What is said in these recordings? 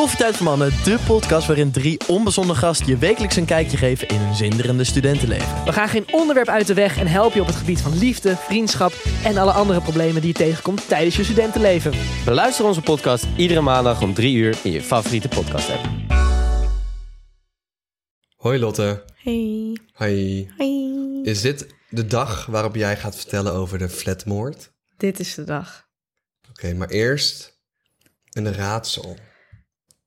Koffietijd voor Mannen, de podcast waarin drie onbezonnen gasten je wekelijks een kijkje geven in hun zinderende studentenleven. We gaan geen onderwerp uit de weg en helpen je op het gebied van liefde, vriendschap en alle andere problemen die je tegenkomt tijdens je studentenleven. Beluister onze podcast iedere maandag om 3 uur in je favoriete podcast app. Hoi Lotte. Hey. Hi. Hey. Is dit de dag waarop jij gaat vertellen over de flatmoord? Dit is de dag. Oké, maar eerst een raadsel.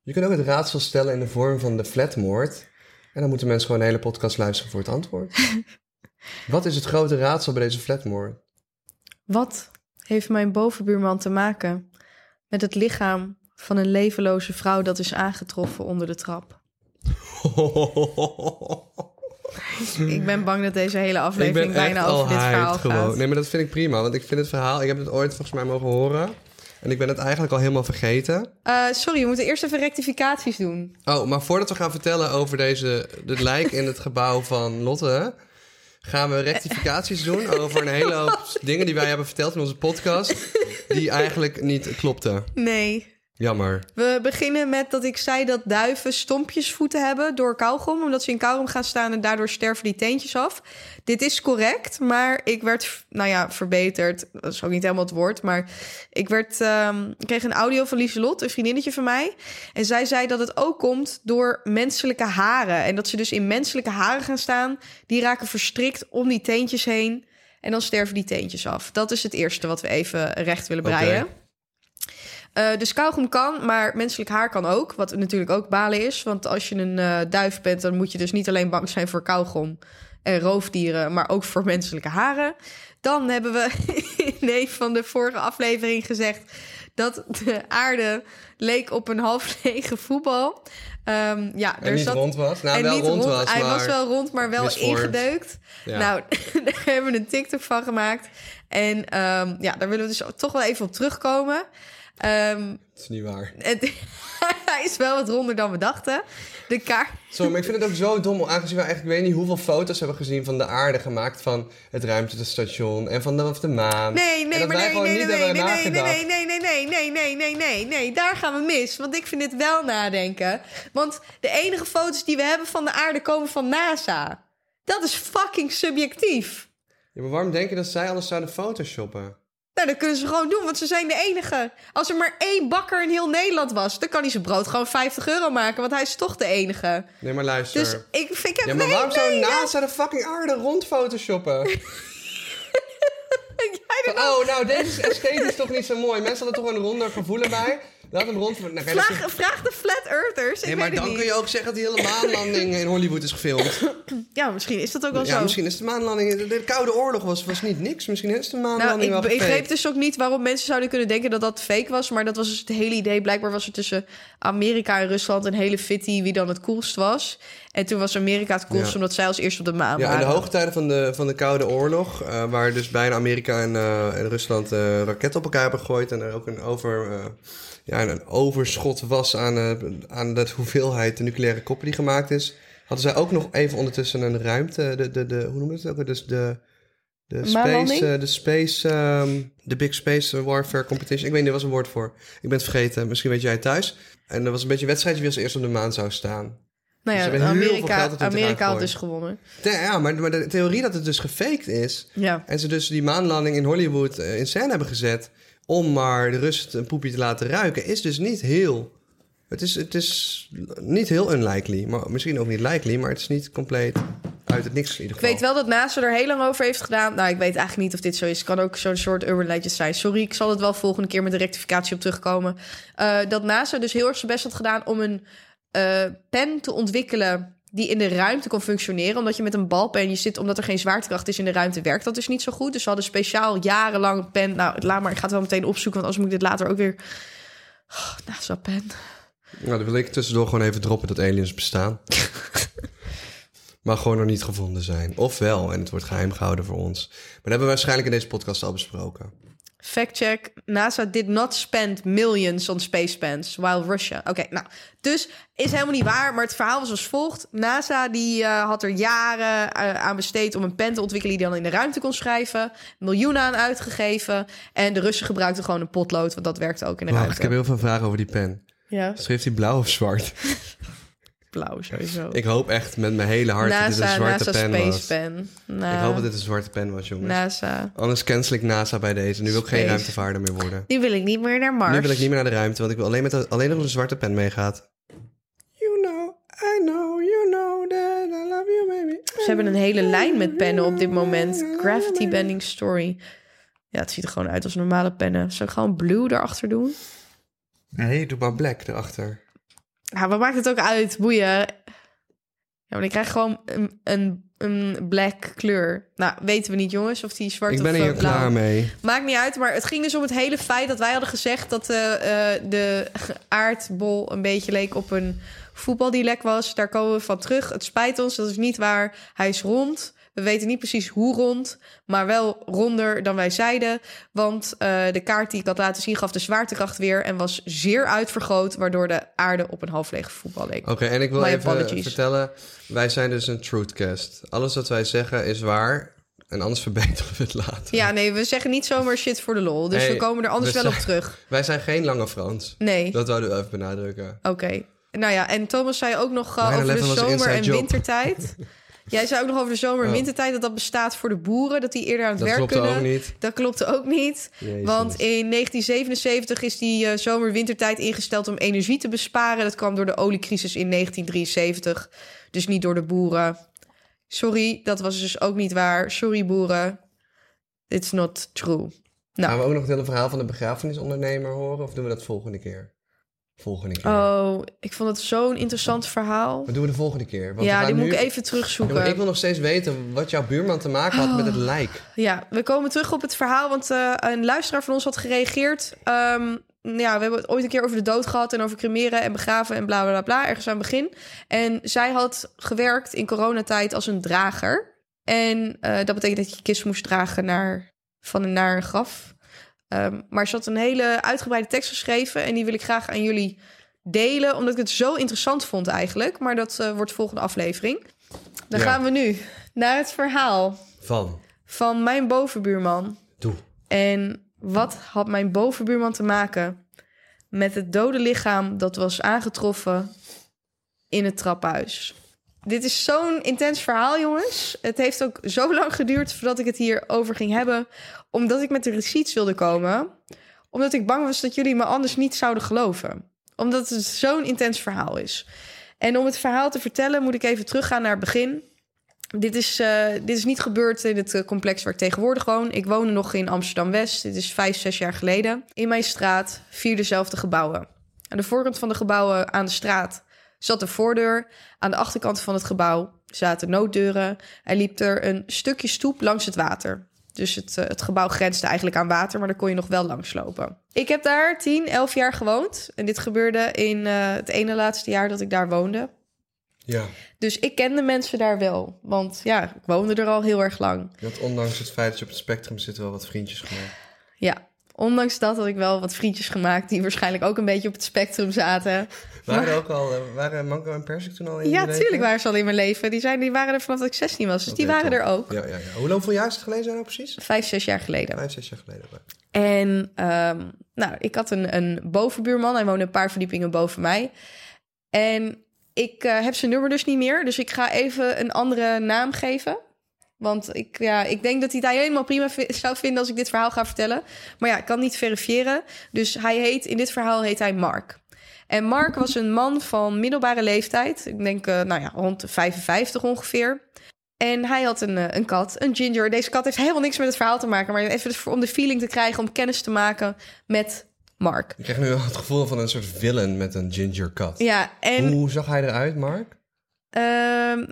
Je kunt ook het raadsel stellen in de vorm van de flatmoord. En dan moeten mensen gewoon een hele podcast luisteren voor het antwoord. Wat is het grote raadsel bij deze flatmoord? Wat heeft mijn bovenbuurman te maken met het lichaam van een levenloze vrouw dat is aangetroffen onder de trap? Ik ben bang dat deze hele aflevering bijna over dit verhaal gewoon. gaat. Nee, maar dat vind ik prima. Want ik vind het verhaal... Ik heb het ooit volgens mij mogen horen. En ik ben het eigenlijk al helemaal vergeten. Eh, sorry, we moeten eerst even rectificaties doen. Oh, maar voordat we gaan vertellen over deze, het lijk in het gebouw van Lotte, gaan we rectificaties doen over een hele hoop dingen die wij hebben verteld in onze podcast, die eigenlijk niet klopten. Nee. Jammer. We beginnen met dat ik zei dat duiven stompjesvoeten hebben door kauwgom. Omdat ze in kauwgom gaan staan en daardoor sterven die teentjes af. Dit is correct, maar ik werd, nou ja, verbeterd. Dat is ook niet helemaal het woord, maar ik, werd, ehm, ik kreeg een audio van Lieselot, een vriendinnetje van mij. En zij zei dat het ook komt door menselijke haren. En dat ze dus in menselijke haren gaan staan. Die raken verstrikt om die teentjes heen. En dan sterven die teentjes af. Dat is het eerste wat we even recht willen breien. Eh, dus kauwgom kan, maar menselijk haar kan ook. Wat natuurlijk ook balen is. Want als je een eh, duif bent, dan moet je dus niet alleen bang zijn voor kauwgom en roofdieren, maar ook voor menselijke haren. Dan hebben we in een van de vorige aflevering gezegd dat de aarde leek op een half lege voetbal. Ehm, ja, En niet rond was? Nou, en wel niet rond was, Hij maar was wel rond, maar wel misvormd. ingedeukt. Ja. Nou, daar hebben we een TikTok van gemaakt. En ehm, ja, daar willen we dus toch wel even op terugkomen. Ehm, Dat is niet waar. het, hij is wel wat ronder dan we dachten. De kaart. Sorry, maar ik vind het ook zo dom, aangezien we eigenlijk, ik weet niet hoeveel foto's hebben gezien van de aarde gemaakt van het ruimtestation en van de, of de maan. Nee, nee, maar nee, nee, nee, nee, nee, nee, nagedacht. nee, nee, nee, nee, nee, nee, nee, nee, daar gaan we mis. Want ik vind dit wel nadenken. Want de enige foto's die we hebben van de aarde komen van NASA. Dat is fucking subjectief. Ja, maar waarom denk je dat zij alles zouden photoshoppen? Nou, dat kunnen ze gewoon doen, want ze zijn de enige. Als er maar één bakker in heel Nederland was, dan kan hij zijn brood gewoon 50 euro maken, want hij is toch de enige. Nee, maar luister. Dus ik, ik heb Ja, maar waarom zou NASA de fucking aarde rond photoshoppen? Jij oh, nou, deze is esthetisch toch niet zo mooi. Mensen hadden toch een ronder gevoelen bij. Laat hem rond... Nou, dat is- Vraag, vraag de flat earthers. Ik Nee, maar weet het dan niet. kun je ook zeggen dat die hele maanlanding in Hollywood is gefilmd. Ja, misschien is dat ook wel Ja, zo. misschien is de maanlanding... De, de Koude Oorlog was, was niet niks. Misschien is de Nou, maanlanding ik wel begreep dus ook niet waarom mensen zouden kunnen denken dat dat fake was. Maar dat was dus het hele idee. Blijkbaar was er tussen Amerika en Rusland een hele fitty wie dan het coolst was. En toen was Amerika het coolst Ja. omdat zij als eerste op de maan Ja, in de waren. hoogtijden van de, van de Koude Oorlog... eh, waar dus bijna Amerika en, eh, en Rusland eh, raketten op elkaar hebben gegooid... en er ook een, over, eh, ja, een overschot was aan, eh, aan de hoeveelheid de nucleaire koppen die gemaakt is... hadden zij ook nog even ondertussen een ruimte... De, de, de, hoe noemen we het ook? Dus de... De space, eh, de space, ehm, de Big Space Warfare Competition. Ik weet niet, er was een woord voor. Ik ben het vergeten. Misschien weet jij het thuis. En er was een beetje een wedstrijdje wie als eerst op de maan zou staan. nou ze ja, veel Amerika, Amerika had dus gewonnen. Ja, ja maar, maar de theorie dat het dus gefaked is... Ja. en ze dus die maanlanding in Hollywood eh, in scène hebben gezet... om maar de rust een poepje te laten ruiken... is dus niet heel... Het is, het is niet heel unlikely. Maar misschien ook niet likely, maar het is niet compleet uit het niks in ieder Ik geval. weet wel dat NASA er heel lang over heeft gedaan. Nou, ik weet eigenlijk niet of dit zo is. Het kan ook zo'n soort urban legend zijn. Sorry, ik zal het wel volgende keer met de rectificatie op terugkomen. Eh, dat NASA dus heel erg zijn best had gedaan om een eh, pen te ontwikkelen die in de ruimte kon functioneren. Omdat je met een balpen je zit, omdat er geen zwaartekracht is in de ruimte, werkt dat dus niet zo goed. Dus ze hadden speciaal jarenlang een pen. Nou, laat maar, ik ga het wel meteen opzoeken, want anders moet ik dit later ook weer. Oh, NASA-pen. Nou, dan wil ik tussendoor gewoon even droppen dat aliens bestaan. maar gewoon nog niet gevonden zijn. Ofwel, en het wordt geheim gehouden voor ons. Maar dat hebben we waarschijnlijk in deze podcast al besproken. Fact check. NASA did not spend millions on space pens, while Russia. Oké, nou, dus is helemaal niet waar. Maar het verhaal was als volgt. NASA die eh, had er jaren eh, aan besteed om een pen te ontwikkelen die dan in de ruimte kon schrijven. Miljoenen aan uitgegeven. En de Russen gebruikten gewoon een potlood, want dat werkte ook in de ruimte. ik heb heel veel vragen over die pen. Ja, Schreef hij blauw of zwart? blauw sowieso. Ik hoop echt met mijn hele hart dat dit een NASA, zwarte NASA pen Space was. Pen. Ik hoop dat dit een zwarte pen was, jongens. NASA. Anders cancel ik NASA bij deze. Nu wil ik geen ruimtevaarder meer worden. Nu wil ik niet meer naar Mars. Nu wil ik niet meer naar de ruimte, want ik wil alleen, met alleen nog een zwarte pen meegaat. You know, I know, you know that I love you, baby. Ze hebben een hele lijn met pennen op dit moment. Gravity Bending Story. Ja, het ziet er gewoon uit als normale pennen. Zou ik gewoon blue erachter doen? Nee, doe maar black erachter. Ja, wat maakt het ook uit? Boeien. Ja, maar ik krijg gewoon een, een, een black kleur. Nou, weten we niet, jongens, of die zwart Ik ben hier blauw. klaar mee. Maakt niet uit, maar het ging dus om het hele feit dat wij hadden gezegd dat eh, eh, de aardbol een beetje leek op een voetbal die lek was. Daar komen we van terug. Het spijt ons, dat is niet waar. Hij is rond. We weten niet precies hoe rond, maar wel ronder dan wij zeiden. Want eh, de kaart die ik had laten zien gaf de zwaartekracht weer en was zeer uitvergroot, waardoor de aarde op een half leeg voetbal leek. Oké, en ik wil My even apologies. vertellen. Wij zijn dus een truthcast. Alles wat wij zeggen is waar. En anders verbeteren we het later. Ja, nee, we zeggen niet zomaar shit voor de lol. Dus Hey, we komen er anders we wel op terug. Wij zijn geen lange Frans. Nee. Dat wouden we even benadrukken. Oké. Nou ja, en Thomas zei ook nog uh, 9/11 over de zomer en job. wintertijd. Jij zei ook nog over de zomer en Oh. wintertijd dat dat bestaat voor de boeren, dat die eerder aan het Dat werk klopte kunnen. ook niet. Dat klopte ook niet. Jezus. Want in 1977 is die eh, zomer-wintertijd ingesteld om energie te besparen. Dat kwam door de oliecrisis in 1973. Dus niet door de boeren. Sorry, dat was dus ook niet waar. Sorry, boeren. It's not true. Nou. Gaan we ook nog het hele verhaal van de begrafenisondernemer horen? Of doen we dat volgende keer? Volgende keer. Oh, ik vond het zo'n interessant verhaal. Wat doen we de volgende keer? Want Ja, die moet nu- ik even terugzoeken. ik wil nog steeds weten wat jouw buurman te maken had met het lijk. Ja, we komen terug op het verhaal, want eh, een luisteraar van ons had gereageerd. Ehm, ja, we hebben het ooit een keer over de dood gehad en over cremeren en begraven en bla bla bla, ergens aan het begin. En zij had gewerkt in coronatijd als een drager. En eh, dat betekent dat je kist moest dragen naar, van naar een graf. Ehm, maar ze had een hele uitgebreide tekst geschreven en die wil ik graag aan jullie delen, omdat ik het zo interessant vond eigenlijk. Maar dat eh, wordt volgende aflevering. Dan Ja. gaan we nu naar het verhaal Van. van mijn bovenbuurman. Doe. En wat had mijn bovenbuurman te maken met het dode lichaam dat was aangetroffen in het trappenhuis? Dit is zo'n intens verhaal, jongens. Het heeft ook zo lang geduurd voordat ik het hierover ging hebben, omdat ik met de receipts wilde komen, omdat ik bang was dat jullie me anders niet zouden geloven, omdat het zo'n intens verhaal is. En om het verhaal te vertellen moet ik even teruggaan naar het begin. Dit is, eh, dit is niet gebeurd in het eh, complex waar ik tegenwoordig woon. Ik woonde nog in Amsterdam-West. Dit is vijf, zes jaar geleden. In mijn straat vier dezelfde gebouwen. Aan de voorkant van de gebouwen aan de straat zat de voordeur. Aan de achterkant van het gebouw zaten nooddeuren. Er liep er een stukje stoep langs het water. Dus het, eh, het gebouw grensde eigenlijk aan water, maar daar kon je nog wel langs lopen. Ik heb daar 10, 11 jaar gewoond. En dit gebeurde in eh, het ene laatste jaar dat ik daar woonde. Ja. Dus ik kende mensen daar wel. Want ja, ik woonde er al heel erg lang. Had ondanks het feit dat je op het spectrum zit wel wat vriendjes gemaakt. Ja, ondanks dat had ik wel wat vriendjes gemaakt... die waarschijnlijk ook een beetje op het spectrum zaten. Waren Maar- ook al, eh, waren Manko en Persik toen al in Ja, tuurlijk waren ze al in mijn leven. Die, zijn, die waren er vanaf dat ik 16 was. Dus die waren top. er ook. Ja, ja, ja. Hoe hoeveel jaar is het geleden zijn nou precies? Vijf, zes jaar geleden. Vijf, zes jaar geleden. En ehm, nou, ik had een, een bovenbuurman. Hij woonde een paar verdiepingen boven mij. En ik eh, heb zijn nummer dus niet meer. Dus ik ga even een andere naam geven. Want ik, ja, ik denk dat hij het helemaal prima zou vinden als ik dit verhaal ga vertellen. Maar ja, ik kan niet verifiëren. Dus hij heet, in dit verhaal heet hij Mark. En Mark was een man van middelbare leeftijd. Ik denk, eh, nou ja, rond de 55 ongeveer. En hij had een, eh, een kat, een ginger. Deze kat heeft helemaal niks met het verhaal te maken. Maar even om de feeling te krijgen, om kennis te maken met Mark. Ik krijg nu wel het gevoel van een soort villain met een ginger cat. Ja, en Hoe zag hij eruit, Mark? Ehm,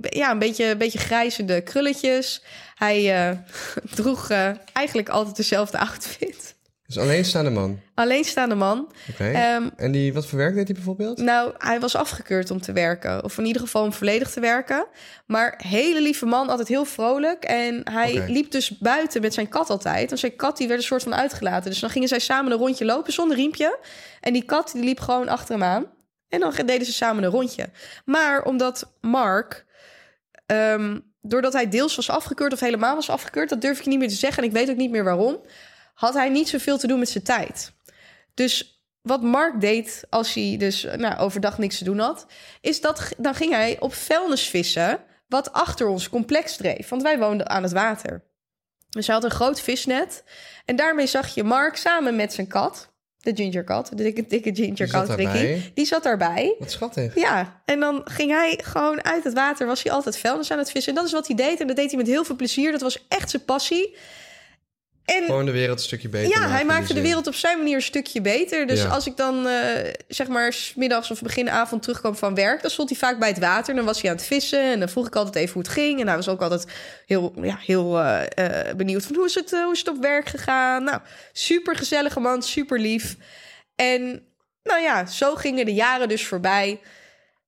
ja, een beetje, een beetje grijzende krulletjes. Hij eh, droeg eh, eigenlijk altijd dezelfde outfit. Dus alleenstaande man. Alleenstaande man. Oké. Ehm, en die, wat voor werk deed hij bijvoorbeeld? Nou, hij was afgekeurd om te werken. Of in ieder geval om volledig te werken. Maar hele lieve man, altijd heel vrolijk. En hij liep dus buiten met zijn kat altijd. Want zijn kat die werd een soort van uitgelaten. Dus dan gingen zij samen een rondje lopen zonder riempje. En die kat die liep gewoon achter hem aan. En dan deden ze samen een rondje. Maar omdat Mark... ehm, doordat hij deels was afgekeurd of helemaal was afgekeurd... dat durf ik niet meer te zeggen en ik weet ook niet meer waarom... had hij niet zoveel te doen met zijn tijd. Dus wat Mark deed als hij dus nou, overdag niks te doen had, is dat dan ging hij op vuilnis vissen, wat achter ons complex dreef. Want wij woonden aan het water. Dus hij had een groot visnet. En daarmee zag je Mark samen met zijn kat, de ginger kat, de dikke, dikke ginger kat, Ricky, die zat daarbij. Wat schattig. Ja, en dan ging hij gewoon uit het water, was hij altijd vuilnis aan het vissen. En dat is wat hij deed. En dat deed hij met heel veel plezier. Dat was echt zijn passie. En Gewoon de wereld een stukje beter ja, hij maakte de wereld op zijn manier een stukje beter. Dus Ja. als ik dan eh, zeg maar 's middags of begin avond terugkwam van werk, dan stond hij vaak bij het water. Dan was hij aan het vissen. En dan vroeg ik altijd even hoe het ging. En hij was ook altijd heel, ja, heel eh, eh, benieuwd van hoe is, het, hoe is het op werk gegaan. Nou, super gezellige man, super lief. En nou ja, zo gingen de jaren dus voorbij.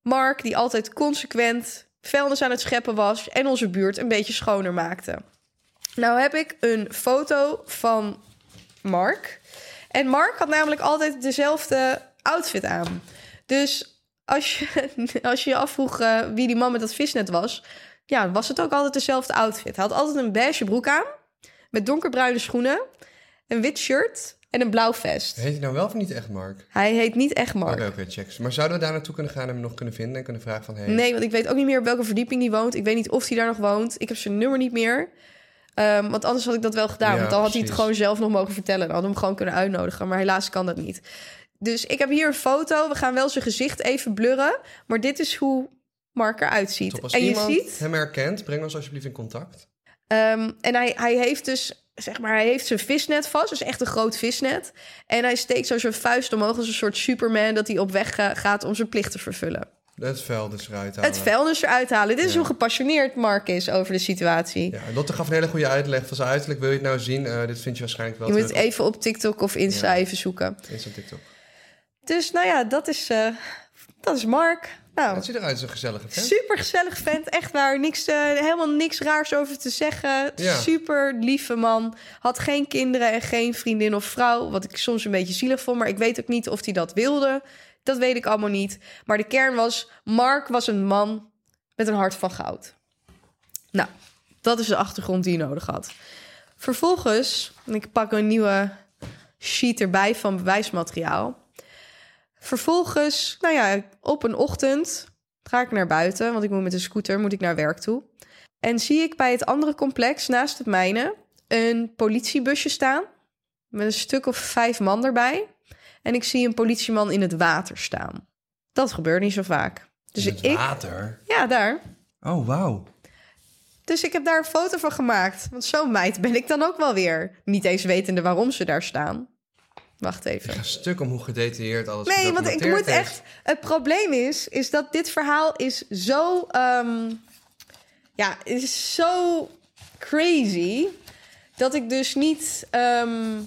Mark, die altijd consequent vuilnis aan het scheppen was en onze buurt een beetje schoner maakte. Nou heb ik een foto van Mark. En Mark had namelijk altijd dezelfde outfit aan. Dus als je als je, je afvroeg eh, wie die man met dat visnet was... ja, was het ook altijd dezelfde outfit. Hij had altijd een beige broek aan... met donkerbruine schoenen, een wit shirt en een blauw vest. Heet hij nou wel of niet echt Mark? Hij heet niet echt Mark. Oké, oké, check. Maar zouden we daar naartoe kunnen gaan en hem nog kunnen vinden en kunnen vragen van... Hey, Nee, want ik weet ook niet meer op welke verdieping die woont. Ik weet niet of hij daar nog woont. Ik heb zijn nummer niet meer. Ehm, want anders had ik dat wel gedaan. Ja, want dan had hij het gewoon zelf nog mogen vertellen. Dan hadden we hem gewoon kunnen uitnodigen. Maar helaas kan dat niet. Dus ik heb hier een foto. We gaan wel zijn gezicht even blurren. Maar dit is hoe Mark eruit ziet. Top, als en je ziet... hem herkent, breng ons alsjeblieft in contact. Ehm, en hij, hij heeft dus, zeg maar, hij heeft zijn visnet vast. Dus echt een groot visnet. En hij steekt zo zijn vuist omhoog als een soort Superman... dat hij op weg gaat om zijn plicht te vervullen. Het dus eruit halen. Het vuilnis eruit halen. Dit is Ja. hoe gepassioneerd Mark is over de situatie. Ja, Lotte gaf een hele goede uitleg. Van zijn uiterlijk wil je het nou zien. Eh, dit vind je waarschijnlijk wel Je moet het even op TikTok of Insta Ja. even zoeken. op Insta TikTok. Dus nou ja, dat is, eh, dat is Mark. Nou, Het ziet eruit als een gezellige vent. super gezellig vent. Echt waar. Niks, eh, helemaal niks raars over te zeggen. Ja. Super lieve man. Had geen kinderen en geen vriendin of vrouw. Wat ik soms een beetje zielig vond. Maar ik weet ook niet of hij dat wilde. Dat weet ik allemaal niet. Maar de kern was... Mark was een man met een hart van goud. Nou, dat is de achtergrond die je nodig had. Vervolgens, en ik pak een nieuwe sheet erbij van bewijsmateriaal. Vervolgens, nou ja, op een ochtend ga ik naar buiten, want ik moet met de scooter moet ik naar werk toe. En zie ik bij het andere complex naast het mijne een politiebusje staan met een stuk of vijf man erbij. En ik zie een politieman in het water staan. Dat gebeurt niet zo vaak. Dus In het ik, water. ja, daar. Oh, wauw. Dus ik heb daar een foto van gemaakt. Want zo'n meid ben ik dan ook wel weer. Niet eens wetende waarom ze daar staan. Wacht Ik even. ga stuk om hoe gedetailleerd alles Nee, want ik moet echt. Het probleem is, is dat dit verhaal is zo. ehm, ja, het is zo crazy. Dat ik dus niet. ehm,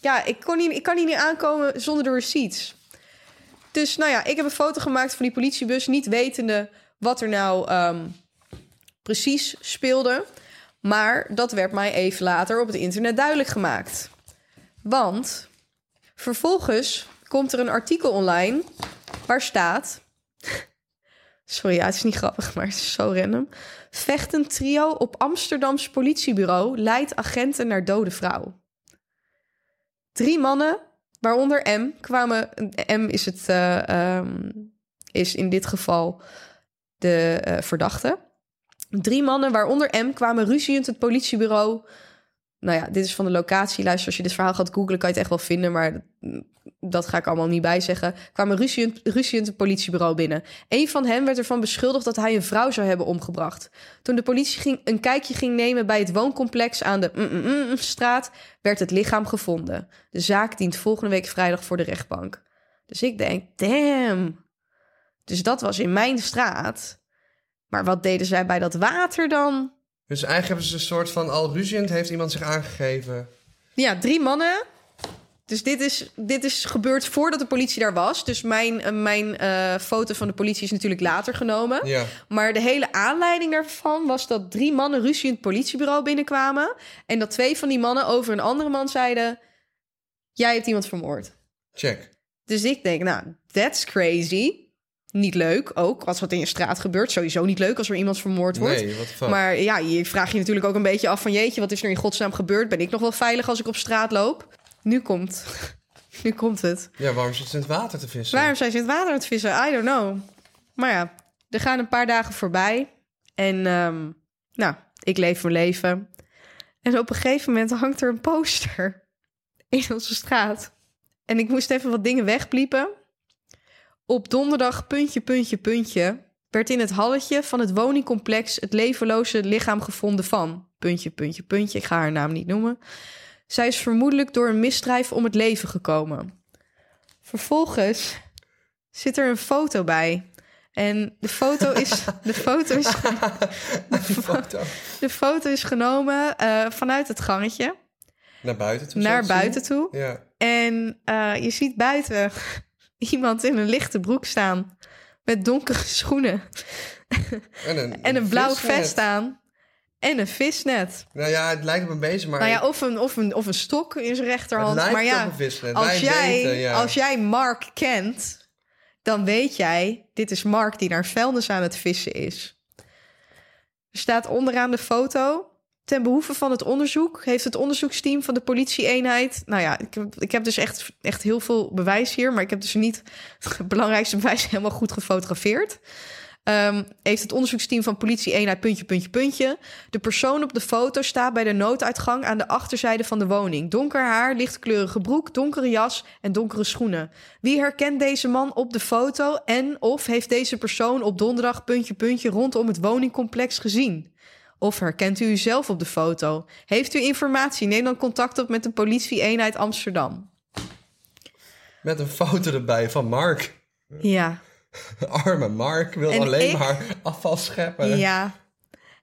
ja, ik, kon niet, ik kan hier niet aankomen zonder de receipts. Dus nou ja, ik heb een foto gemaakt van die politiebus, niet wetende wat er nou ehm, precies speelde. Maar dat werd mij even later op het internet duidelijk gemaakt. Want vervolgens komt er een artikel online waar staat. Sorry, ja, het is niet grappig, maar het is zo random. Vechtend trio op Amsterdams politiebureau leidt agenten naar dode vrouw. Drie mannen, waaronder M, kwamen. M is, het, eh, ehm, is in dit geval de eh, verdachte. Drie mannen, waaronder M, kwamen ruziend het politiebureau. Nou ja, dit is van de locatie. Luister, als je dit verhaal gaat googlen, kan je het echt wel vinden. Maar dat ga ik allemaal niet bij zeggen. Kwamen ruziend, ruziend het politiebureau binnen. Een van hen werd ervan beschuldigd dat hij een vrouw zou hebben omgebracht. Toen de politie ging, een kijkje ging nemen bij het wooncomplex aan de mm-mm-mm-straat, werd het lichaam gevonden. De zaak dient volgende week vrijdag voor de rechtbank. Dus ik denk, damn. Dus dat was in mijn straat. Maar wat deden zij bij dat water dan? Dus eigenlijk hebben ze een soort van al ruziend heeft iemand zich aangegeven. Ja, drie mannen. Dus dit is, dit is gebeurd voordat de politie daar was. Dus mijn, eh, mijn eh, foto van de politie is natuurlijk later genomen. Ja. Maar de hele aanleiding daarvan was dat drie mannen ruzie in het politiebureau binnenkwamen. En dat twee van die mannen over een andere man zeiden... Jij hebt iemand vermoord. Check. Dus ik denk, nou, that's crazy. Niet leuk ook, als wat in je straat gebeurt. Sowieso niet leuk als er iemand vermoord wordt. Nee. Maar ja, je vraagt je natuurlijk ook een beetje af van... jeetje, wat is er in godsnaam gebeurd? Ben ik nog wel veilig als ik op straat loop? Nu komt nu komt het. Ja, waarom zit ze in het water te vissen? Waarom zijn ze in het water aan het vissen? I don't know. Maar ja, er gaan een paar dagen voorbij. En ehm, nou, ik leef mijn leven. En op een gegeven moment hangt er een poster in onze straat. En ik moest even wat dingen wegbliepen. Op donderdag, puntje, puntje, puntje... werd in het halletje van het woningcomplex... het levenloze lichaam gevonden van... puntje, puntje, puntje, ik ga haar naam niet noemen... Zij is vermoedelijk door een misdrijf om het leven gekomen. Vervolgens zit er een foto bij. En de foto is, de foto is, Die foto. de foto is genomen eh, vanuit het gangetje Naar buiten toe. naar buiten toe. Ja. En eh, je ziet buiten iemand in een lichte broek staan met donkere schoenen En een, en een blauw vest aan en een visnet. Nou ja, het lijkt op een bezem, maar... Nou ja, of een, of een, of een stok in zijn rechterhand. Het lijkt maar ja, op een visnet. als Wij jij, weten, ja. als jij Mark kent, dan weet jij, dit is Mark die naar vuilnis aan het vissen is. Er staat onderaan de foto. Ten behoeve van het onderzoek heeft het onderzoeksteam van de politieeenheid. Nou ja, ik heb, ik heb dus echt, echt heel veel bewijs hier, maar ik heb dus niet het belangrijkste bewijs helemaal goed gefotografeerd. Ehm, heeft het onderzoeksteam van politie-eenheid puntje, puntje, puntje. De persoon op de foto staat bij de nooduitgang aan de achterzijde van de woning. Donker haar, lichtkleurige broek, donkere jas en donkere schoenen. Wie herkent deze man op de foto en of heeft deze persoon op donderdag puntje, puntje rondom het woningcomplex gezien? Of herkent u uzelf op de foto? Heeft u informatie? Neem dan contact op met de politie-eenheid Amsterdam. Met een foto erbij van Mark. Ja. Arme Mark wil En alleen ik- maar afval scheppen. Ja.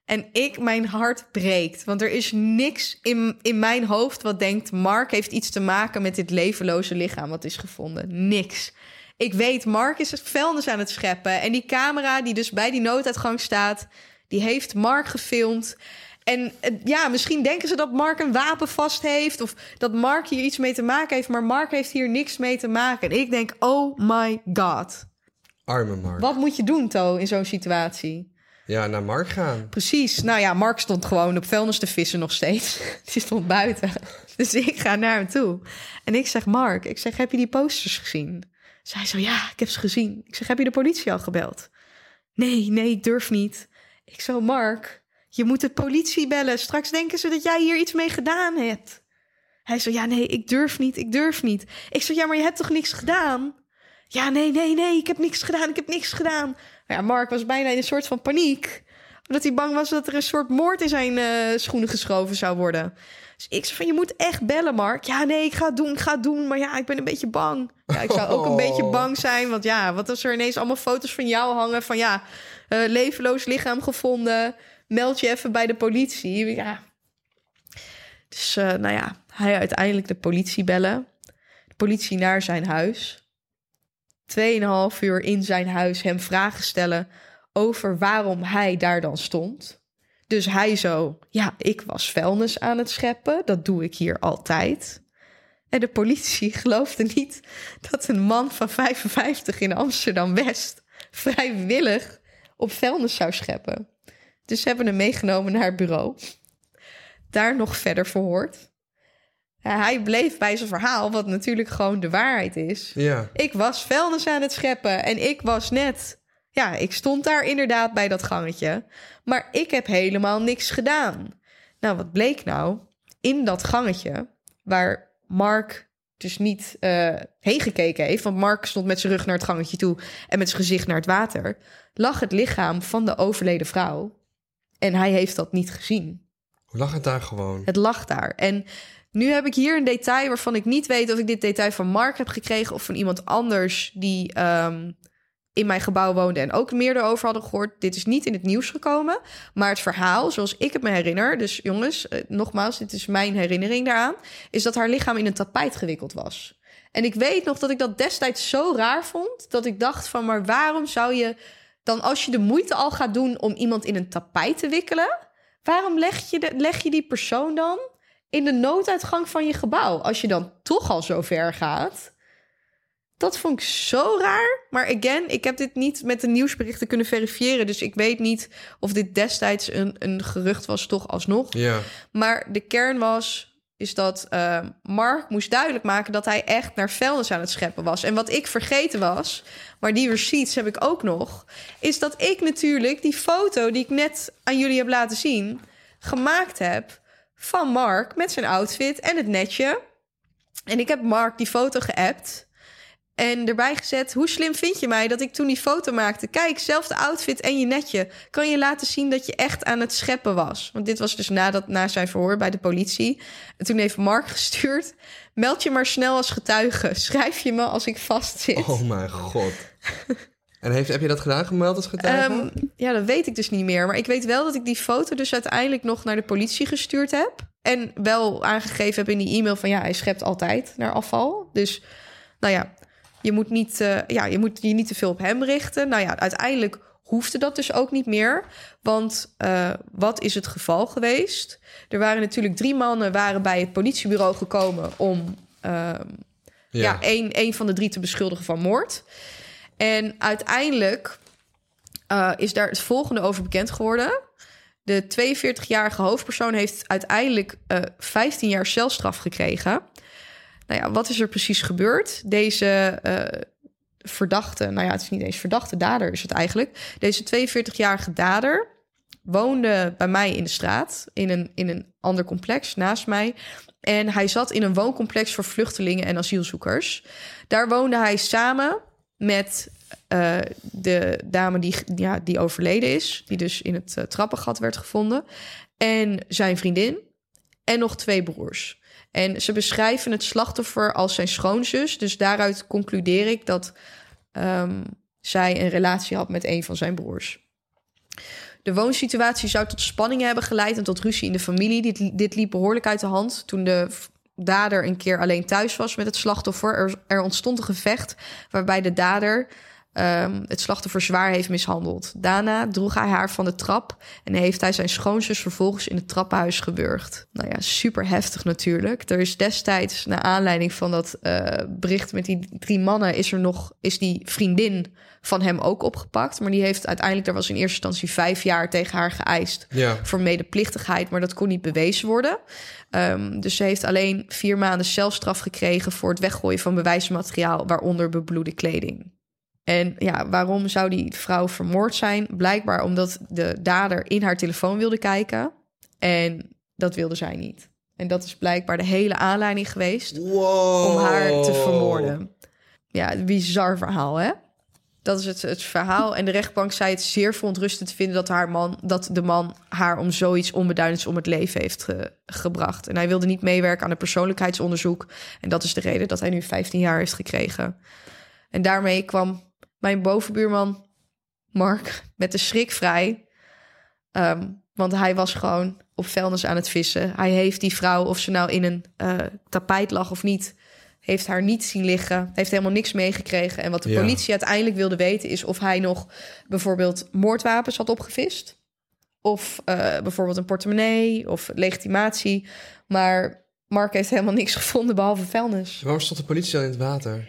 En ik, mijn hart breekt. Want er is niks in, in mijn hoofd wat denkt... Mark heeft iets te maken met dit levenloze lichaam wat is gevonden. Niks. Ik weet, Mark is het vuilnis aan het scheppen. En die camera die dus bij die nooduitgang staat... die heeft Mark gefilmd. En eh, ja, misschien denken ze dat Mark een wapen vast heeft... of dat Mark hier iets mee te maken heeft... maar Mark heeft hier niks mee te maken. En ik denk, oh my god. Arme Mark. Wat moet je doen, To, in zo'n situatie? Ja, naar Mark gaan. Precies. Nou ja, Mark stond gewoon op vuilnis te vissen nog steeds. Die stond buiten. Dus ik ga naar hem toe. En ik zeg, Mark, ik zeg, heb je die posters gezien? Zij zo, ja, ik heb ze gezien. Ik zeg, heb je de politie al gebeld? Nee, nee, ik durf niet. Ik zo, Mark, je moet de politie bellen. Straks denken ze dat jij hier iets mee gedaan hebt. Hij zo, ja, nee, ik durf niet, ik durf niet. Ik zo, ja, maar je hebt toch niks gedaan? Ja, nee, nee, nee, ik heb niks gedaan, ik heb niks gedaan. Ja, Mark was bijna in een soort van paniek. Omdat hij bang was dat er een soort moord in zijn eh, schoenen geschoven zou worden. Dus ik zei van, je moet echt bellen, Mark. Ja, nee, ik ga het doen, ik ga het doen. Maar ja, ik ben een beetje bang. Ja, ik zou ook een Oh. beetje bang zijn. Want ja, wat als er ineens allemaal foto's van jou hangen... van ja, eh, levenloos lichaam gevonden. Meld je even bij de politie. Ja. Dus eh, nou ja, hij uiteindelijk de politie bellen. De politie naar zijn huis. Tweeënhalf uur in zijn huis hem vragen stellen over waarom hij daar dan stond. Dus hij zo, ja, ik was vuilnis aan het scheppen. Dat doe ik hier altijd. En de politie geloofde niet dat een man van 55 in Amsterdam-West vrijwillig op vuilnis zou scheppen. Dus ze hebben hem meegenomen naar het bureau. Daar nog verder verhoord. Hij bleef bij zijn verhaal, wat natuurlijk gewoon de waarheid is. Ja. Ik was vuilnis aan het scheppen en ik was net... Ja, ik stond daar inderdaad bij dat gangetje. Maar ik heb helemaal niks gedaan. Nou, wat bleek nou? In dat gangetje, waar Mark dus niet eh, heen gekeken heeft... want Mark stond met zijn rug naar het gangetje toe... en met zijn gezicht naar het water... lag het lichaam van de overleden vrouw. En hij heeft dat niet gezien. Hoe lag het daar gewoon? Het lag daar. En nu heb ik hier een detail waarvan ik niet weet of ik dit detail van Mark heb gekregen of van iemand anders die ehm, in mijn gebouw woonde en ook meer erover hadden gehoord. Dit is niet in het nieuws gekomen, maar het verhaal, zoals ik het me herinner, dus jongens, eh, nogmaals, dit is mijn herinnering daaraan, is dat haar lichaam in een tapijt gewikkeld was. En ik weet nog dat ik dat destijds zo raar vond dat ik dacht van, maar waarom zou je dan als je de moeite al gaat doen om iemand in een tapijt te wikkelen, waarom leg je, de, leg je die persoon dan in de nooduitgang van je gebouw? Als je dan toch al zo ver gaat. Dat vond ik zo raar. Maar again, ik heb dit niet met de nieuwsberichten kunnen verifiëren. Dus ik weet niet of dit destijds een, een gerucht was, toch alsnog. Ja. Maar de kern was: is dat eh, Mark moest duidelijk maken dat hij echt naar vuilnis aan het scheppen was. En wat ik vergeten was, maar die receipts heb ik ook nog, is dat ik natuurlijk die foto die ik net aan jullie heb laten zien, gemaakt heb van Mark met zijn outfit en het netje. En ik heb Mark die foto geappt. En erbij gezet, hoe slim vind je mij dat ik toen die foto maakte? Kijk, zelfde outfit en je netje. Kan je laten zien dat je echt aan het scheppen was? Want dit was dus nadat, na zijn verhoor bij de politie. En toen heeft Mark gestuurd... meld je maar snel als getuige. Schrijf je me als ik vastzit. Oh mijn god. En heeft, heb je dat gedaan, gemeld als getuige? Ehm, ja, dat weet ik dus niet meer. Maar ik weet wel dat ik die foto dus uiteindelijk nog naar de politie gestuurd heb. En wel aangegeven heb in die e-mail van ja, hij schept altijd naar afval. Dus nou ja, je moet, niet, eh, ja, je moet je niet te veel op hem richten. Nou ja, uiteindelijk hoefde dat dus ook niet meer. Want eh, wat is het geval geweest? Er waren natuurlijk drie mannen waren bij het politiebureau gekomen om ehm, ja. één, één van de drie te beschuldigen van moord. En uiteindelijk eh, is daar het volgende over bekend geworden. De 42-jarige hoofdpersoon heeft uiteindelijk 15 jaar celstraf gekregen. Nou ja, wat is er precies gebeurd? Deze uh, verdachte, nou ja, het is niet eens verdachte, dader is het eigenlijk. Deze 42-jarige dader woonde bij mij in de straat, in een, in een ander complex naast mij. En hij zat in een wooncomplex voor vluchtelingen en asielzoekers. Daar woonde hij samen met uh, de dame die, ja, die overleden is, die dus in het uh, trappengat werd gevonden, en zijn vriendin en nog twee broers. En ze beschrijven het slachtoffer als zijn schoonzus. Dus daaruit concludeer ik dat um, zij een relatie had met een van zijn broers. De woonsituatie zou tot spanningen hebben geleid en tot ruzie in de familie. Dit, dit liep behoorlijk uit de hand toen de dader een keer alleen thuis was met het slachtoffer. Er, er ontstond een gevecht waarbij de dader um, het slachtoffer zwaar heeft mishandeld. Daarna droeg hij haar van de trap en heeft hij zijn schoonzus vervolgens in het trappenhuis gewurgd. Nou ja, super heftig natuurlijk. Er is destijds, naar aanleiding van dat uh, bericht met die drie mannen, is er nog, is die vriendin van hem ook opgepakt. Maar die heeft uiteindelijk, daar was in eerste instantie vijf jaar tegen haar geëist ja. voor medeplichtigheid, maar dat kon niet bewezen worden. Um, dus ze heeft alleen vier maanden celstraf gekregen voor het weggooien van bewijsmateriaal, waaronder bebloede kleding. En ja, waarom zou die vrouw vermoord zijn? Blijkbaar omdat de dader in haar telefoon wilde kijken. En dat wilde zij niet. En dat is blijkbaar de hele aanleiding geweest wow. om haar te vermoorden. Ja, een bizar verhaal, hè? Dat is het, het verhaal. En de rechtbank zei het zeer verontrustend te vinden dat, haar man, dat de man haar om zoiets onbeduidends om het leven heeft ge, gebracht. En hij wilde niet meewerken aan het persoonlijkheidsonderzoek. En dat is de reden dat hij nu 15 jaar heeft gekregen. En daarmee kwam mijn bovenbuurman Mark met de schrik vrij. Um, want hij was gewoon op vuilnis aan het vissen. Hij heeft die vrouw, of ze nou in een uh, tapijt lag of niet, heeft haar niet zien liggen. Heeft helemaal niks meegekregen. En wat de Ja. politie uiteindelijk wilde weten is of hij nog bijvoorbeeld moordwapens had opgevist. Of uh, bijvoorbeeld een portemonnee of legitimatie. Maar Mark heeft helemaal niks gevonden behalve vuilnis. Waarom stond de politie dan in het water?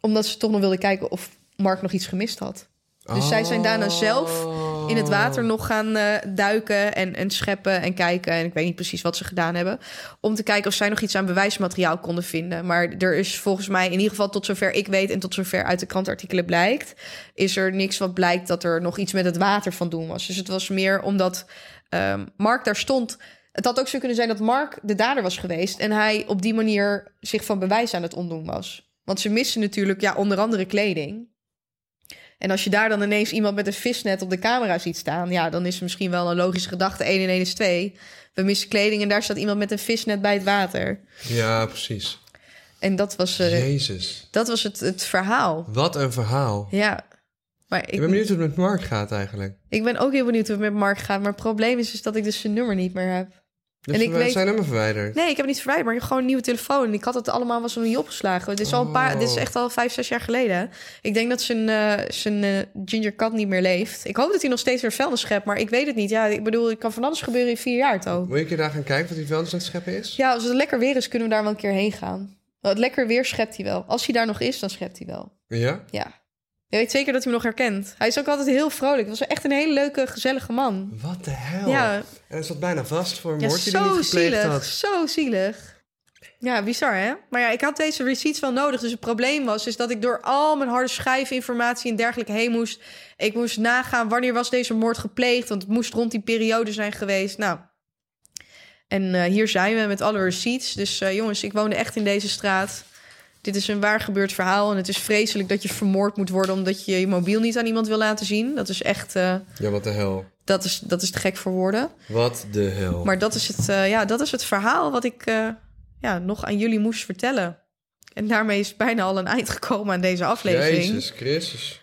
Omdat ze toch nog wilden kijken of Mark nog iets gemist had. Dus zij zijn daarna zelf in het water nog gaan uh, duiken en, en scheppen en kijken. En ik weet niet precies wat ze gedaan hebben. Om te kijken of zij nog iets aan bewijsmateriaal konden vinden. Maar er is volgens mij, in ieder geval tot zover ik weet... en tot zover uit de krantartikelen blijkt... is er niks wat blijkt dat er nog iets met het water van doen was. Dus het was meer omdat um, Mark daar stond... Het had ook zo kunnen zijn dat Mark de dader was geweest... en hij op die manier zich van bewijs aan het ontdoen was. Want ze missen natuurlijk ja, onder andere kleding... En als je daar dan ineens iemand met een visnet op de camera ziet staan, ja, dan is er misschien wel een logische gedachte: 1 en 1 is 2. We missen kleding en daar staat iemand met een visnet bij het water. Ja, precies. En dat was, uh, Jezus. dat was het, het verhaal. Wat een verhaal. Ja. Maar ik, ik ben benieuwd hoe het met Mark gaat eigenlijk. Ik ben ook heel benieuwd hoe het met Mark gaat. Maar het probleem is, is dat ik dus zijn nummer niet meer heb. Dus en ik weet... zijn nummer verwijderd? Nee, ik heb het niet verwijderd, maar ik heb gewoon een nieuwe telefoon. En ik had het allemaal was nog niet opgeslagen. Dit is, al een paar, dit is echt al vijf, zes jaar geleden. Ik denk dat zijn, uh, zijn uh, Ginger Cat niet meer leeft. Ik hoop dat hij nog steeds weer vuilnis schept, maar ik weet het niet. Ja, ik bedoel, het kan van alles gebeuren in vier jaar, toch? Moet je een keer daar gaan kijken wat hij vuilnis aan het scheppen is? Ja, als het lekker weer is, kunnen we daar wel een keer heen gaan. Het lekker weer schept hij wel. Als hij daar nog is, dan schept hij wel. Ja? Ja. Je weet zeker dat hij me nog herkent. Hij is ook altijd heel vrolijk. Het was echt een hele leuke, gezellige man. Wat de hel? Ja. En hij zat bijna vast voor een ja, moord die hij niet gepleegd zielig, had. Zo zielig. Ja, bizar hè? Maar ja, ik had deze receipts wel nodig. Dus het probleem was is dat ik door al mijn harde schijfinformatie en dergelijke heen moest. Ik moest nagaan wanneer was deze moord gepleegd. Want het moest rond die periode zijn geweest. Nou, en eh, hier zijn we met alle receipts. Dus eh, jongens, ik woonde echt in deze straat. Dit is een waar gebeurd verhaal. En het is vreselijk dat je vermoord moet worden... omdat je je mobiel niet aan iemand wil laten zien. Dat is echt... eh, Ja, wat de hel. dat, is, dat is te gek voor woorden. Wat de hel. Maar dat is het, eh, ja, dat is het verhaal wat ik eh, ja, nog aan jullie moest vertellen. En daarmee is bijna al een eind gekomen aan deze aflevering. Jezus Christus.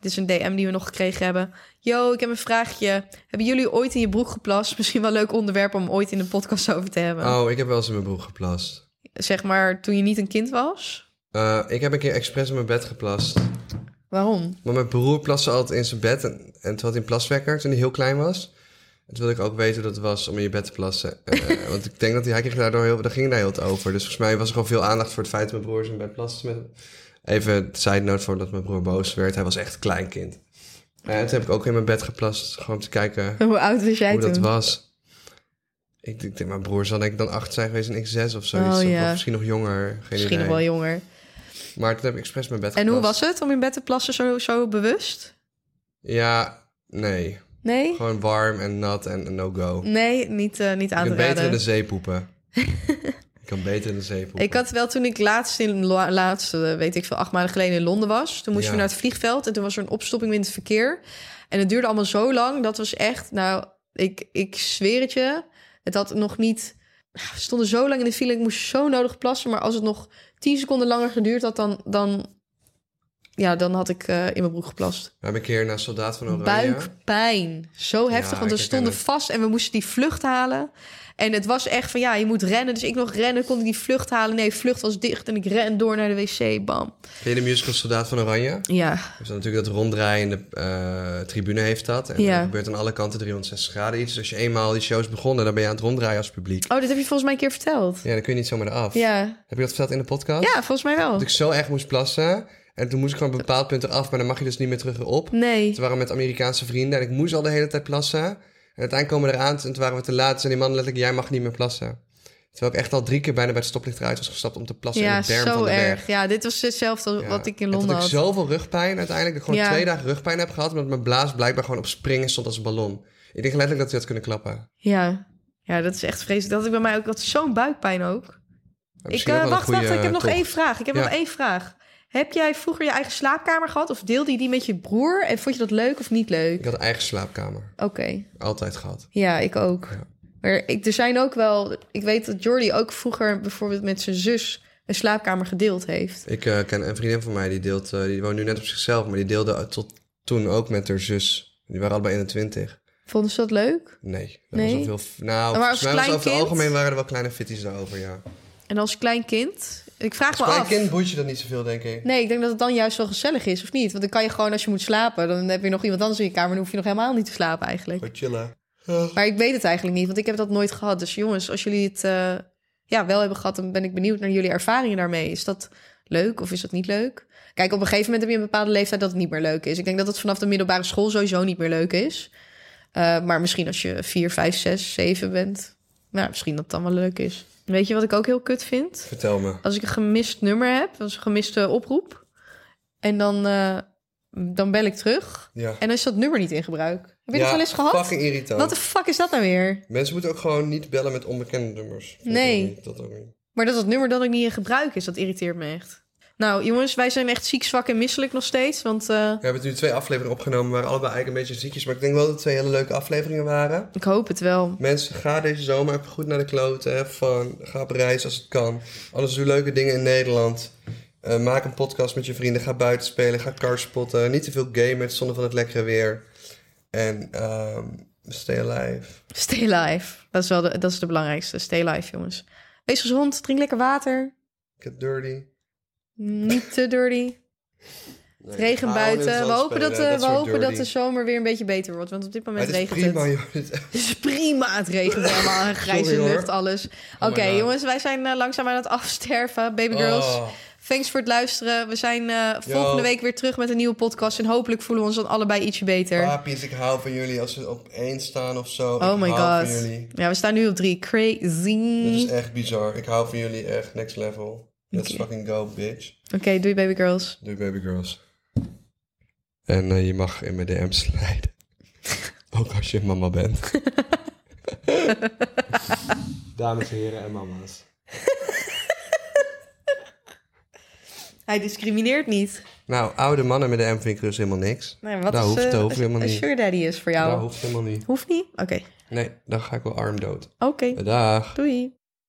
Dit is een DM die we nog gekregen hebben. Yo, ik heb een vraagje. Hebben jullie ooit in je broek geplast? Misschien wel een leuk onderwerp om ooit in de podcast over te hebben. Oh, ik heb wel eens in mijn broek geplast. Zeg maar toen je niet een kind was. Eh, ik heb een keer expres in mijn bed geplast. Waarom? Maar mijn broer plaste altijd in zijn bed. En, en toen had hij een plaswekker toen hij heel klein was. En toen wilde ik ook weten hoe dat was om in je bed te plassen. Eh, want ik denk dat hij, hij kreeg daardoor heel... Daar ging daar heel het over. Dus volgens mij was er gewoon veel aandacht voor het feit dat mijn broer zijn bed plaste. Met, even side note voordat mijn broer boos werd. Hij was echt een klein kind. Eh, en toen heb ik ook in mijn bed geplast. Gewoon om te kijken Hoe oud was jij hoe toen? dat was. Ik, ik denk, mijn broer zal denk ik dan acht zijn geweest en ik zes of zoiets. Oh, ja. Of misschien nog jonger. Geen Misschien idee. nog wel jonger. Maar toen heb ik expres mijn bed En hoe was het om in bed te plassen zo, zo bewust? Ja, nee. Nee? Gewoon warm en nat en een no-go. Nee, niet, eh, niet Ik aan te kan beter in de zee poepen. ik kan beter in de zee poepen. Ik had wel toen ik laatst in laatst, eh, weet ik veel, acht maanden geleden in Londen was. Toen moesten Ja. we naar het vliegveld en toen was er een opstopping in het verkeer. En het duurde allemaal zo lang. Dat was echt, nou, ik, ik zweer het je. Het had nog niet. We stonden zo lang in de file. Ik moest zo nodig plassen. Maar als het nog tien seconden langer geduurd had, dan, dan, ja, dan had ik eh, in mijn broek geplast. We hebben een keer naar Soldaat van Oranje. Buikpijn. Zo heftig, Ja, want we stonden het. vast en we moesten die vlucht halen. En het was echt van, ja, je moet rennen. Dus ik nog rennen, kon ik die vlucht halen. Nee, vlucht was dicht en ik ren door naar de wc, bam. Ken je de musical Soldaat van Oranje? Ja, Dus dan natuurlijk dat ronddraaiende eh tribune heeft dat. En Ja. er gebeurt aan alle kanten 360 graden iets. Dus als je eenmaal die show is begonnen, dan ben je aan het ronddraaien als publiek. oh, dit heb je volgens mij een keer verteld. Ja, dan kun je niet zomaar eraf. Ja, Heb je dat verteld in de podcast? ja volgens mij wel. Dat ik zo erg moest plassen. En toen moest ik gewoon op een bepaald punt eraf. Maar dan mag je dus niet meer terug erop. Nee. Toen waren we met Amerikaanse vrienden en ik moest al de hele tijd plassen. En uiteindelijk komen we eraan en toen waren we te laat. En die man letterlijk, jij mag niet meer plassen. Terwijl ik echt al drie keer bijna bij het stoplicht eruit was gestapt om te plassen in Ja, de berm zo van de erg. Ja, dit was hetzelfde Ja. wat ik in En Londen toen had had. ik zoveel rugpijn uiteindelijk. Dat ik gewoon Ja. twee dagen rugpijn heb gehad. Omdat mijn blaas blijkbaar gewoon op springen stond als een ballon. Ik denk letterlijk dat hij had kunnen klappen. Ja. ja, dat is echt vreselijk. Dat had ik bij mij ook. Had zo'n buikpijn ook. Ik, eh, wacht, wacht, ik heb nog één vraag. Ik heb nog één vraag. Heb jij vroeger je eigen slaapkamer gehad? Of deelde je die met je broer? En vond je dat leuk of niet leuk? Ik had een eigen slaapkamer. Oké. Altijd gehad. Ja, ik ook. Ja. Maar ik, er zijn ook wel... Ik weet dat Jordi ook vroeger bijvoorbeeld met zijn zus... een slaapkamer gedeeld heeft. Ik eh, ken een vriendin van mij, die, deelt, eh, die woont nu net op zichzelf. Maar die deelde tot toen ook met haar zus. Die waren allebei 21. Vonden ze dat leuk? Nee, dat Nee? was veel... Nou, Maar als klein over het kind? algemeen waren er wel kleine fitties daarover, ja. En als klein kind? Ik vraag me af. kind boeit je dat niet zoveel, denk ik. Nee, ik denk dat het dan juist wel gezellig is, of niet? Want dan kan je gewoon, als je moet slapen... dan heb je nog iemand anders in je kamer... dan hoef je nog helemaal niet te slapen eigenlijk. Gewoon chillen. Maar ik weet het eigenlijk niet, want ik heb dat nooit gehad. Dus jongens, als jullie het eh, ja, wel hebben gehad... dan ben ik benieuwd naar jullie ervaringen daarmee. Is dat leuk of is dat niet leuk? Kijk, op een gegeven moment heb je een bepaalde leeftijd... dat het niet meer leuk is. Ik denk dat het vanaf de middelbare school sowieso niet meer leuk is. Eh, maar misschien als je 4, 5, 6, 7 bent... nou, misschien dat het dan wel leuk is. Weet je wat ik ook heel kut vind? Vertel me. Als ik een gemist nummer heb, dat is een gemiste oproep... en dan, eh, dan bel ik terug... Ja. en dan is dat nummer niet in gebruik. Heb je dat Ja, wel eens gehad? fucking irritant. Wat de fuck is dat nou weer? Mensen moeten ook gewoon niet bellen met onbekende nummers. Nee. Dat ook niet. Maar dat het nummer dan ook niet in gebruik is, dat irriteert me echt. Nou, jongens, wij zijn echt ziek, zwak en misselijk nog steeds. Want eh, We hebben nu twee afleveringen opgenomen. We waren allebei eigenlijk een beetje ziekjes. Maar ik denk wel dat het twee hele leuke afleveringen waren. ik hoop het wel. Mensen, ga deze zomer even goed naar de kloten. Fun. Ga op reis als het kan. Alles doe leuke dingen in Nederland. Eh, maak een podcast met je vrienden. Ga buiten spelen. Ga car spotten. Niet te veel gamen zonder van het lekkere weer. En ehm, stay alive. Stay alive. Dat is wel de, dat is de belangrijkste. Stay alive, jongens. Wees gezond, drink lekker water. Get dirty. Niet te dirty. Nee, het buiten. We zand hopen, dat, eh, we hopen dat de zomer weer een beetje beter wordt. Want op dit moment Het regent prima, het. joh. Het is prima. Het regent helemaal. Een grijze Sorry, lucht, alles. my Oké, jongens. Wij zijn eh, langzaam aan het afsterven. Baby girls. Oh. Thanks voor het luisteren. We zijn eh, volgende week weer terug met een nieuwe podcast. En hopelijk voelen we ons dan allebei ietsje beter. Papies, ik hou van jullie. Als we op één staan of zo. oh ik my hou god. van jullie. Ja, we staan nu op drie. Crazy. Dit is echt bizar. Ik hou van jullie echt. Next level. Let's fucking go, bitch. Oké, doei baby girls. Doei, baby girls. En eh, je mag in mijn DM slijden. Ook als je mama bent. Dames en heren en mama's. Hij discrimineert niet. Nou, oude mannen met de M vind ik dus helemaal niks. Nee, wat Dat is, hoeft- eh, dat hoeft een- helemaal niet. sugar daddy is voor jou? Dat hoeft helemaal niet. Hoeft niet? Oké. Nee, dan ga ik wel arm dood. Oké. Dag. Doei.